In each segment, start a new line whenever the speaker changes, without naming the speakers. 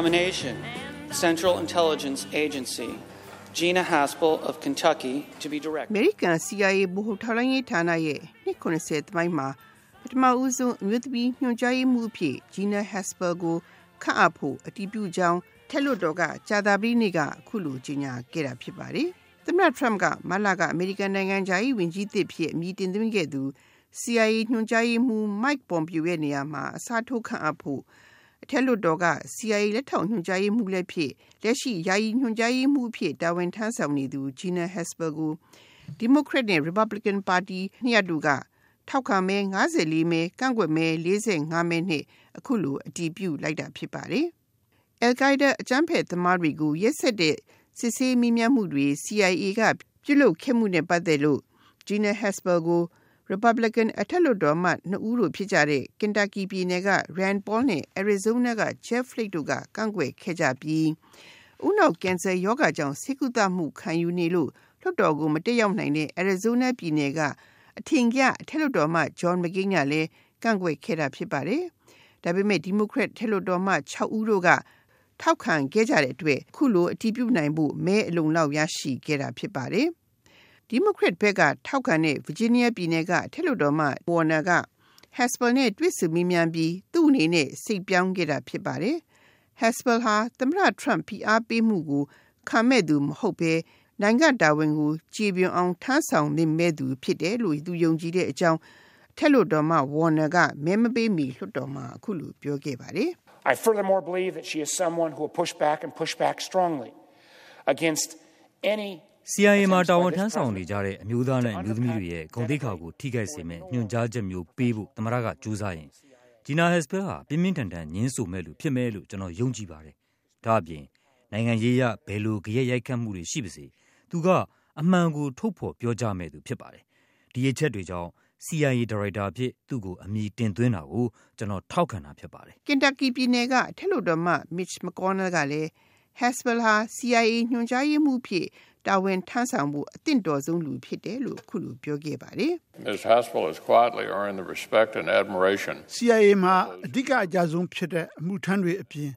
Nomination Central Intelligence Agency Gina Haspel of Kentucky to be director.
American CIA ဘဟုထောက်လှမ်းရေးဌာနရဲ့နှစ်90တမိုင်းမှာပထမဦးဆုံးအမျိုးသမီးညွှန်ကြားရေးမှူးအဖြစ် Gina Haspel ကိုခန့်အပ်ဖို့အတည်ပြုကြောင်းထက်လွတ်တော်ကကြာသပတေးနေ့ကအခုလိုကြေညာခဲ့တာဖြစ်ပါတယ်။သမ္မတ Trump ကမလာကအမေရိကန်နိုင်ငံခြားရေးဝန်ကြီးသစ်ဖြစ်အမည်တင်သွင်းခဲ့သူ CIA ညွှန်ကြားရေးမှူး Mike Pompeo ရဲ့နေရာမှာအစားထိုးခန့်အပ်ဖို့ အထက်လွှတ်တော်က CIA လက်ထောက်ညွှန်ကြားရေးမှူးလည်းဖြစ်လက်ရှိယာယီညွှန်ကြားရေးမှူးဖြစ်တာဝန်ထမ်းဆောင်နေသူ Gina Haspel ကို Democrat နဲ့ Republican ပါတီနှစ်ရပ်တို့ကထောက်ခံမဲ54မဲကန့်ကွက်မဲ45မဲနဲ့အခုလိုအတည်ပြုလိုက်တာဖြစ်ပါတယ်။ Al Qaeda အကြမ်းဖက်သမားတွေကိုရက်ဆက်တဲ့စစ်ဆေးမိမြမှုတွေ CIA ကပြုလုပ်ခဲ့မှုနဲ့ပတ်သက်လို့ Gina Haspel ကို Republican အထက်လွှတ်တော်မှနှစ်ဦးတို့ဖြစ်ကြတဲ့ Kentucky ပြည်နယ်က Rand Paul နဲ့ Arizona က Jeff Flake တို့ကကန့်ကွက်ခဲ့ကြပြီးဦးနှောက်ကင်ဆာရောဂါကြောင့်ဆေးကုသမှုခံယူနေလို့လွှတ်တော်ကိုမတက်ရောက်နိုင်တဲ့ Arizona ပြည်နယ်ကအထင်ကရအထက်လွှတ်တော်မှ John McCain ကလည်းကန့်ကွက်ခဲ့တာဖြစ်ပါတယ်။ဒါပေမဲ့ Democrat ထက်လွှတ်တော်မှ6ဦးတို့ကထောက်ခံခဲ့ကြတဲ့အတွက်ခုလိုအတည်ပြုနိုင်ဖို့မဲအလုံလောက်ရရှိခဲ့တာဖြစ်ပါတယ်။ Democrat ဘက်ကထောက်ခံတဲ့ Virginia ပြည်နယ်ကအထက်လွှတ်တော်မှ Warner က Haspel နဲ့တွေ့ဆုံမေးမြန်းပြီးသူ့အနေနဲ့စိတ်ပြောင်းခဲ့တာဖြစ်ပါတယ်။ Haspel ဟာသမ္မတ Trump ဖိအားပေးမှုကိုခံမဲ့သူမဟုတ်ဘဲနိုင်ငံတာဝန်ကိုကြည်ပြွန်အောင်ထမ်းဆောင်နေမဲ့သူဖြစ်တယ်လို့သူယုံကြည်တဲ့အကြောင်းထက်လွှတ်တော်မှ Warner ကမဲမပေးမီလွှတ်တော်မှာအခုလိုပြောခဲ့ပါတယ်။
I furthermore believe that she is someone who will push back and push back strongly against any
CIA မှာ တာဝန်ထမ်းဆောင်နေကြတဲ့ အမျိုးသားနဲ့ အမျိုးသမီးတွေရဲ့ ဂုဏ်သိက္ခာကို ထိခိုက်စေမယ့် ညွှန်ကြားချက်မျိုးပေးဖို့ သမ္မတက ကြိုးစားရင် Gina Haspel ဟာ ပြင်းပြင်းထန်ထန်ညင်းဆိုမဲ့လူဖြစ်မယ်လို့ ကျွန်တော် ယုံကြည်ပါတယ်။ဒါ့အပြင် နိုင်ငံရေးရဘယ်လိုကြရက်ရိုက်ခတ်မှုတွေ ရှိပါစေ သူက အမှန်ကို ထုတ်ဖော်ပြောကြားမဲ့သူ ဖြစ်ပါတယ်။ဒီအချက်တွေကြောင့် CIA ဒါရိုက်တာအဖြစ် သူ့ကို အမည်တင်သွင်းတာကို ကျွန်တော် ထောက်ခံတာ ဖြစ်ပါတယ်။
Kentucky ပြည်နယ်က အထက်လွှတ်တော်မှ Mitch McConnell ကလည်း Haspel ဟာ CIA ညွှန်ကြားရေးမှူးဖြစ် တာဝန်ထမ်းဆောင်ဖို့အသင့်တော်ဆုံးလူဖြစ်တယ်လို့အခုလိုပြောခဲ့ပါတယ်။
Ms. Haspel has quietly earned the respect and admiration
CIA မှာအဓိကအကြဆုံးဖြစ်တဲ့အမှုထမ်းတွေအပြင်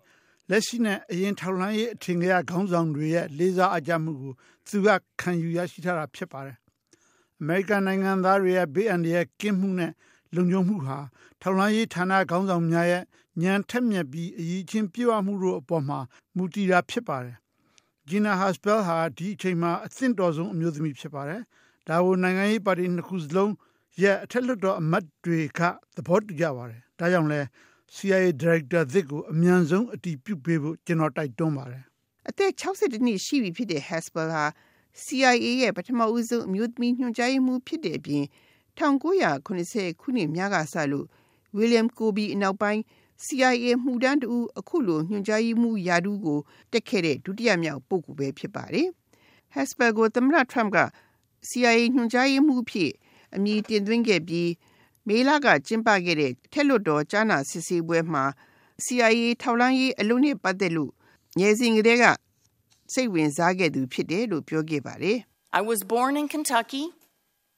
လက်ရှိနဲ့အရင်ထောက်လှမ်းရေးအထင်ကရခေါင်းဆောင်တွေရဲ့လေးစားအကြမှုကိုသူကခံယူရရှိထားတာဖြစ်ပါတယ်။ American နိုင်ငံသားတွေရဲ့ဘေးအန္တရာယ်ကင်းမှုနဲ့လုံခြုံမှုဟာထောက်လှမ်းရေးဌာနခေါင်းဆောင်များရဲ့ဉာဏ်ထက်မြက်ပြီးအရေးချင်းပြည့်ဝမှုတို့အပေါ်မှာမူတည်တာဖြစ်ပါတယ်။ Gina Haspel ဟာဒီအချိန်မှာအသင့်တော်ဆုံးအမျိုးသမီးဖြစ်ပါတယ်။ဒါကိုနိုင်ငံရေးပါတီနှစ်ခုစလုံးရဲ့အထက်လွှတ်တော်အမတ်တွေကသဘောတူကြပါတယ်။ဒါကြောင့်လဲ CIA ဒါရိုက်တာသစ်ကိုအမြန်ဆုံးအတည်ပြုပေးဖို့ကျွန်တော်တိုက်တွန်းပါတယ်။
အသက်62နှစ်ရှိပြီဖြစ်တဲ့ Haspel ဟာ CIA ရဲ့ပထမဦးဆုံးအမျိုးသမီးညွှန်ကြားရေးမှူးဖြစ်တဲ့အပြင်1980ခုနှစ်များကစလို့ William Kobe အနောက်ပိုင်း CIA မှုထမ်းတူအခုလိုညွှန်ကြားရေးမှူးရာထူးကိုတက်ခဲ့တဲ့ဒုတိယမြောက်ပုဂ္ဂိုလ်ပဲဖြစ်ပါတယ်။ Haspel ကိုသမ္မတ Trump က CIA ညွှန်ကြားရေးမှူးဖြစ်အမည်တင်သွင်းခဲ့ပြီးမေလကကျင်းပခဲ့တဲ့ထက်လွတ်တော်ကြားနာစစ်ဆေးပွဲမှာ CIA ထောက်လှမ်းရေးအလုပ်နဲ့ပတ်သက်လို့ငယ်စဉ်ကတည်းကစိတ်ဝင်စားခဲ့သူဖြစ်တယ်လို့ပြောခဲ့ပါတယ်။
I was born in Kentucky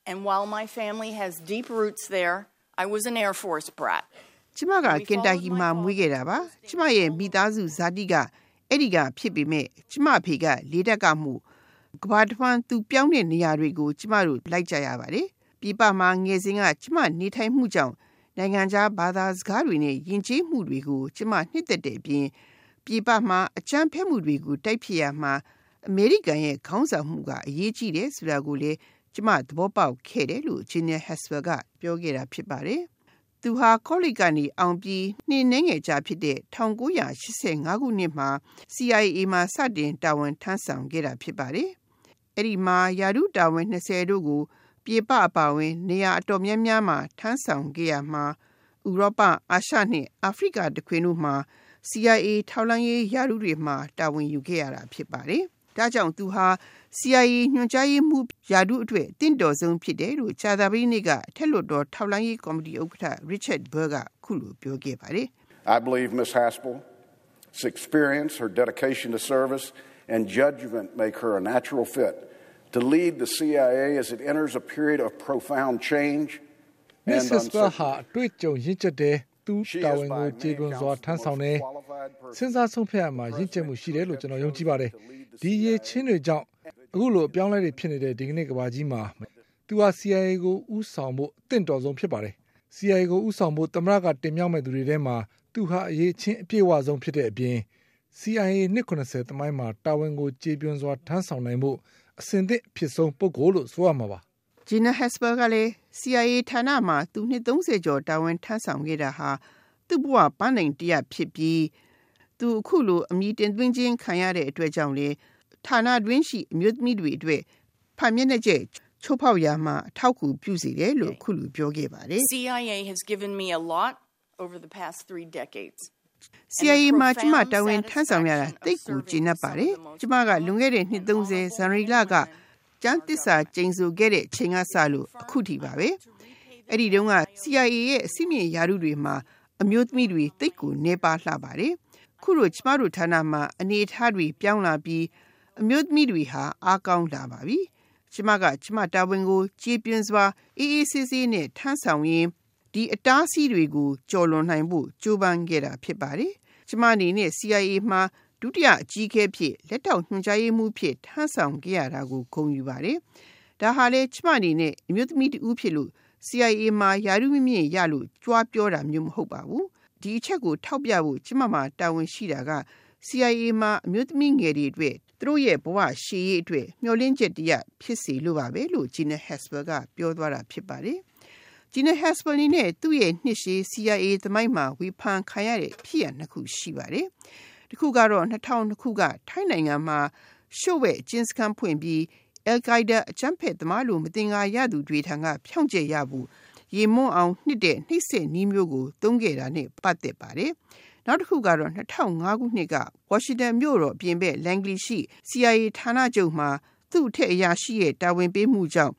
and while my family has deep roots there I was an Air Force brat.
ကျမကကင်တာကီမှာမွေးခဲ့တာပါ။ကျမရဲ့မိသားစုဇာတိကအဲ့ဒီကဖြစ်ပေမဲ့ကျမအဖေကလေတက်ကမှုကဘာတဖန်သူပြောင်းတဲ့နေရာတွေကို ကျမတို့လိုက်ကြရပါတယ်။ပြပမှာငယ်စဉ်ကကျမနေထိုင်မှုကြောင့်နိုင်ငံခြားဘာသာစကားတွေနဲ့ယဉ်ကျေးမှုတွေကို ကျမနှစ်သက်တဲ့အပြင်ပြပမှာအကြမ်းဖက်မှုတွေကိုတိုက်ဖြစ်ရမှာအမေရိကန်ရဲ့ခေါင်းဆောင်မှုကအရေးကြီးတယ်ဆိုတာကိုလေကျမသဘောပေါက်ခဲ့တယ်လို့ Gina Haspel ကပြောခဲ့တာဖြစ်ပါတယ်။ သူဟာကောလိပ်ကနေအောင်ပြီးနှင်းနှငယ်ကြဖြစ်တဲ့1985ခုနှစ်မှာ CIA မှာစတင်တာဝန်ထမ်းဆောင်ခဲ့တာဖြစ်ပါတယ်။အဲ့ဒီမှာယာရုတာဝန်20တို့ကို ပြေပအပါဝင် နေရာအတော်များများမှာထမ်းဆောင်ခဲ့ရမှာဥရောပအာရှနဲ့အာဖရိကတခွင်တို့မှာ CIA ထောက်လှမ်းရေးယာရုတွေမှာတာဝန်ယူခဲ့ရတာဖြစ်ပါတယ်။ ဒါကြောင့်သူဟာ CIA ညွှန်ကြားရေးမှူးယာဒုအတွက်တင့်တော်ဆုံးဖြစ်တယ်လို့ဂျာသပတေးနေ့ကအထက်လွှတ်တော်ထောက်လှမ်းရေးကော်မတီဥက္ကဋ္ဌ Richard Burr ကခုလိုပြောခဲ့ပါတယ်။
I believe Ms. Haspel's experience, her dedication to service, and judgment make her a natural fit to lead the CIA as it enters a period of profound change and
Mrs. ဟာ
uncertainty.
အတွေ့အကြုံရင့်ကျက်တယ်သူတာဝန်ကိုခြေပွန်စွာထမ်းဆောင်တယ်
စဉ်းစားဆုံးဖြတ်ရမှာရင့်ကျက်မှုရှိတယ်လို့ကျွန်တော်ယုံကြည်ပါတယ်ဒီရေးချင်းတွေကြောင့်အခုလိုအပြောင်းလဲတွေဖြစ်နေတဲ့ဒီကနေ့ကဘာကြီးမှာသူဟာ CIA ကိုဥဆောင်ဖို့အသင့်တော်ဆုံးဖြစ်ပါတယ် CIA ကိုဥဆောင်ဖို့တမရကတင်မြှောက်မဲ့သူတွေထဲမှာသူဟာအရေးချင်းအပြည့်အဝဆုံးဖြစ်တဲ့အပြင် CIA နှစ်90တမိုင်းမှာတာဝန်ကိုကြေပြွန်းစွာထမ်းဆောင်နိုင်မှုအစဉ်သင့်ဖြစ်ဆုံးပုဂ္ဂိုလ်လို့ဆိုရမှာပါ
Gina Hesper ကလည်း CIA ဌာနမှာသူနှစ်30ကျော်တာဝန်ထမ်းဆောင်ခဲ့တာဟာသူ့ဘဝပန်းနိုင်တရဖြစ်ပြီး သူအခုလိုအမိတင်သွင်းခြင်းခံရတဲ့အတွက်ကြောင့်လေဌာနတွင်းရှိအမျိုးသမီးတွေအတွက်ဖန်မျက်နှာကျက်ချိုးဖောက်ရမှာအထောက်အကူပြုစေတယ်လို့အခုလိုပြောခဲ့ပါတယ်
CIA has given me a lot over the past 3 decades.
CIA မှာကျမတာဝန်ထမ်းဆောင်ရတာတိတ်ကိုကျဉ်းပ်ပါတယ်။ကျမကလွန်ခဲ့တဲ့နှစ်30ဇန်နဝါရီလကကျန်းသစ္စာကျိန်ဆိုခဲ့တဲ့ချိန်ကစလို့အခုထိပါပဲ။အဲ့ဒီတုန်းက CIA ရဲ့အစိမြင့်ယာရုတွေမှာအမျိုးသမီးတွေတိတ်ကိုနေပါလှပါတယ်။ ခုလိုကျမတို့ဌာနမှာအနေအထားတွေပြောင်းလာပြီးအမျိုးသမီးတွေဟာအားကောင်းလာပါပြီ။ကျမကကျမတာဝန်ကိုကြေးပြင်းစွာအေးအေးဆေးဆေးနဲ့ထမ်းဆောင်ရင်းဒီအတားအဆီးတွေကိုကျော်လွန်နိုင်ဖို့ကြိုးပမ်းခဲ့တာဖြစ်ပါတယ်။ကျမအနေနဲ့ CIA မှာဒုတိယအကြီးအကဲဖြစ်လက်ထောက်ညွှန်ကြားရေးမှူးဖြစ်ထမ်းဆောင်ခဲ့ရတာကိုဂုဏ်ယူပါတယ်။ဒါဟာလေကျမအနေနဲ့အမျိုးသမီးတူဖြစ်လို့ CIA မှာယာရုမမြင့်ရလို့ကြွားပြောတာမျိုးမဟုတ်ပါဘူး။ ဒီအချက်ကိုထောက်ပြဖို့ကျမမှာတာဝန်ရှိတာက CIA မှာအမျိုးသမီးငယ်တွေအတွက်သူတို့ရဲ့ဘဝရှေ့ရေးအတွက်မျှော်လင့်ချက်တရဖြစ်စေလိုပါပဲလို့ Gina Hasper ကပြောသွားတာဖြစ်ပါတယ်။ Gina Hasper အနေနဲ့သူ့ရဲ့နှစ်ရှည် CIA သမိုင်းမှာဝေဖန်ခံရတဲ့ဖြစ်ရပ်နှစ်ခုရှိပါတယ်။တစ်ခုကတော့2002ခုကထိုင်းနိုင်ငံမှာရှုပ်ဝဲအကျဉ်းစခန်းဖွင့်ပြီး Al Qaeda အကြမ်းဖက်သမားလိုမတင်ငါရသူတွေထံကဖြောင့်ကျက်ရဘူး ရေမွန်းအောင်နှစ်တဲ့နှိမ့်ဆက်နီးမျိုးကိုသုံးခဲ့တာနဲ့ပတ်သက်ပါတယ်။နောက်တစ်ခုကတော့2005ခုနှစ်ကဝါရှင်တန်မြို့တော်ပြင်ဘက်လန်ဂလီရှိ CIA ဌာနချုပ်မှာသူ့ထက်အရာရှိရဲ့တာဝန်ပေးမှုကြောင့်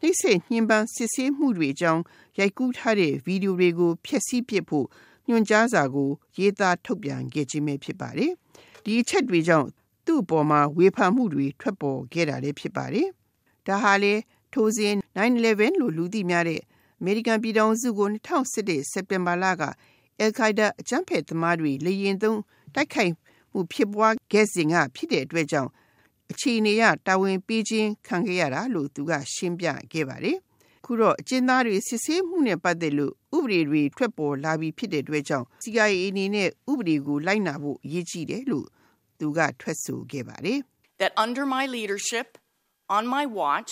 နှိမ့်ဆက်ညှဉ်းပန်းစစ်ဆေးမှုတွေအကြောင်းရိုက်ကူးထားတဲ့ဗီဒီယိုတွေကိုဖျက်ဆီးပစ်ဖို့ညွှန်ကြားစာကိုရေးသားထုတ်ပြန်ခဲ့ခြင်းပဲဖြစ်ပါတယ်။ဒီအချက်တွေကြောင့်သူ့အပေါ်မှာဝေဖန်မှုတွေထွက်ပေါ်ခဲ့တာလည်းဖြစ်ပါတယ်။ဒါဟာလေထိုစဉ်9/11လို့လူသိများတဲ့ အမေရိကန်ပြည်ထောင်စုကို2017စက်တင်ဘာလကအယ်ခိုင်ဒါအကြမ်းဖက်သမားတွေလေရင်သုံးတိုက်ခိုက်မှုဖြစ်ပွားခဲ့စဉ်ကဖြစ်တဲ့အတွက်ကြောင့်အခြေအနေရတာဝန်ပေးခြင်းခံခဲ့ရတာလို့သူကရှင်းပြခဲ့ပါတယ်။ခုတော့အကျဉ်းသားတွေစစ်ဆေးမှုနဲ့ပတ်သက်လို့ဥပဒေတွေထွက်ပေါ်လာပြီးဖြစ်တဲ့အတွက်ကြောင့် CIA အနေနဲ့ဥပဒေကိုလိုက်နာဖို့အရေးကြီးတယ်လို့သူကထွက်ဆိုခဲ့ပါတယ်။
That under my leadership, on my watch,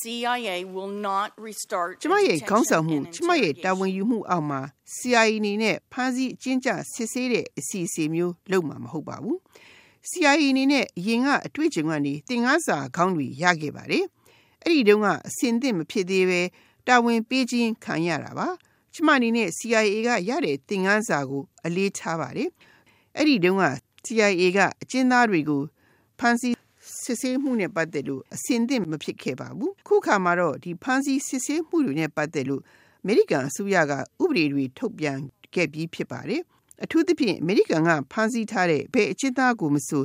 CIA will not restart
ကျမရဲ့ခေါင်းဆောင်မှုကျမရဲ့တာဝန်ယူမှုအောက်မှာ CIA အနေနဲ့ဖမ်းဆီးအကျဉ်းချစစ်ဆေးတဲ့အစီအစဉ်မျိုးလုပ်မှာမဟုတ်ပါဘူး။ CIA အနေနဲ့အရင်ကအတွေ့အကြုံကနေသင်ခန်းစာခေါင်းတွေရခဲ့ပါတယ်။အဲ့ဒီတုန်းကအစင်သင့်မဖြစ်သေးပဲတာဝန်ပေးခြင်းခံရတာပါ။ကျမအနေနဲ့ CIA ကရတဲ့သင်ခန်းစာကိုအလေးထားပါတယ်။အဲ့ဒီတုန်းက CIA ကအကျဉ်းသားတွေကိုဖမ်းဆီး စစ်ဆေးမှုနဲ့ပတ်သက်လို့အစင်သင့်မဖြစ်ခဲ့ပါဘူးခုခါမှာတော့ဒီဖမ်းဆီးစစ်ဆေးမှုတွေနဲ့ပတ်သက်လို့အမေရိကန်အစိုးရကဥပဒေတွေထုတ်ပြန်ခဲ့ပြီးဖြစ်ပါတယ်အထူးသဖြင့်အမေရိကန်ကဖမ်းဆီးထားတဲ့ဘယ်အကျဉ်းသားကိုမဆို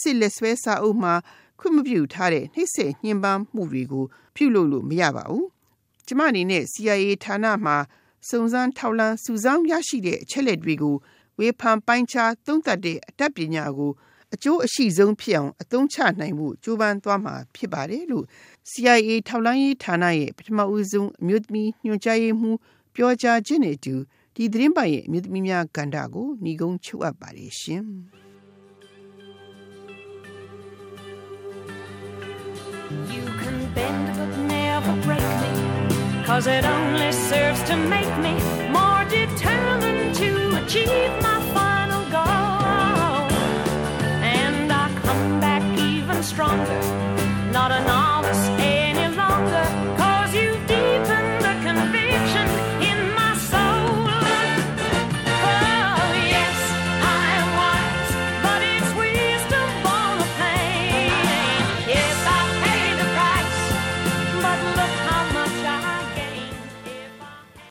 စစ်လက်ဆွဲစာအုပ်မှာခွင့်မပြုထားတဲ့နှိမ့်ဆက်ညှဉ်းပန်းမှုတွေကိုပြုလုပ်လို့မရပါဘူးကျမအနေနဲ့ CIA ဌာနမှာစုံစမ်းထောက်လှမ်းစုဆောင်းရရှိတဲ့အချက်လက်တွေကိုဝေဖန်ပိုင်းခြားသုံးသပ်တဲ့အတတ်ပညာကို အကျိုးအရှိဆုံးဖြစ်အောင်အသုံးချနိုင်မှုကြိုးပမ်းသွားမှာဖြစ်ပါတယ်လို့ CIA ထောက်လှမ်းရေးဌာနရဲ့ပထမဦးဆုံးအမျိုးသမီးညွှန်ကြားရေးမှူးပြောကြားခြင်းနဲ့တူဒီသတင်းပိုင်ရဲ့အမျိုးသမီးများကဏ္ဍကိုညီကုန်းချုပ်အပ်ပါတယ်ရှင်
You can bend but never break me Cause it only serves to make me more determined to achieve my stronger.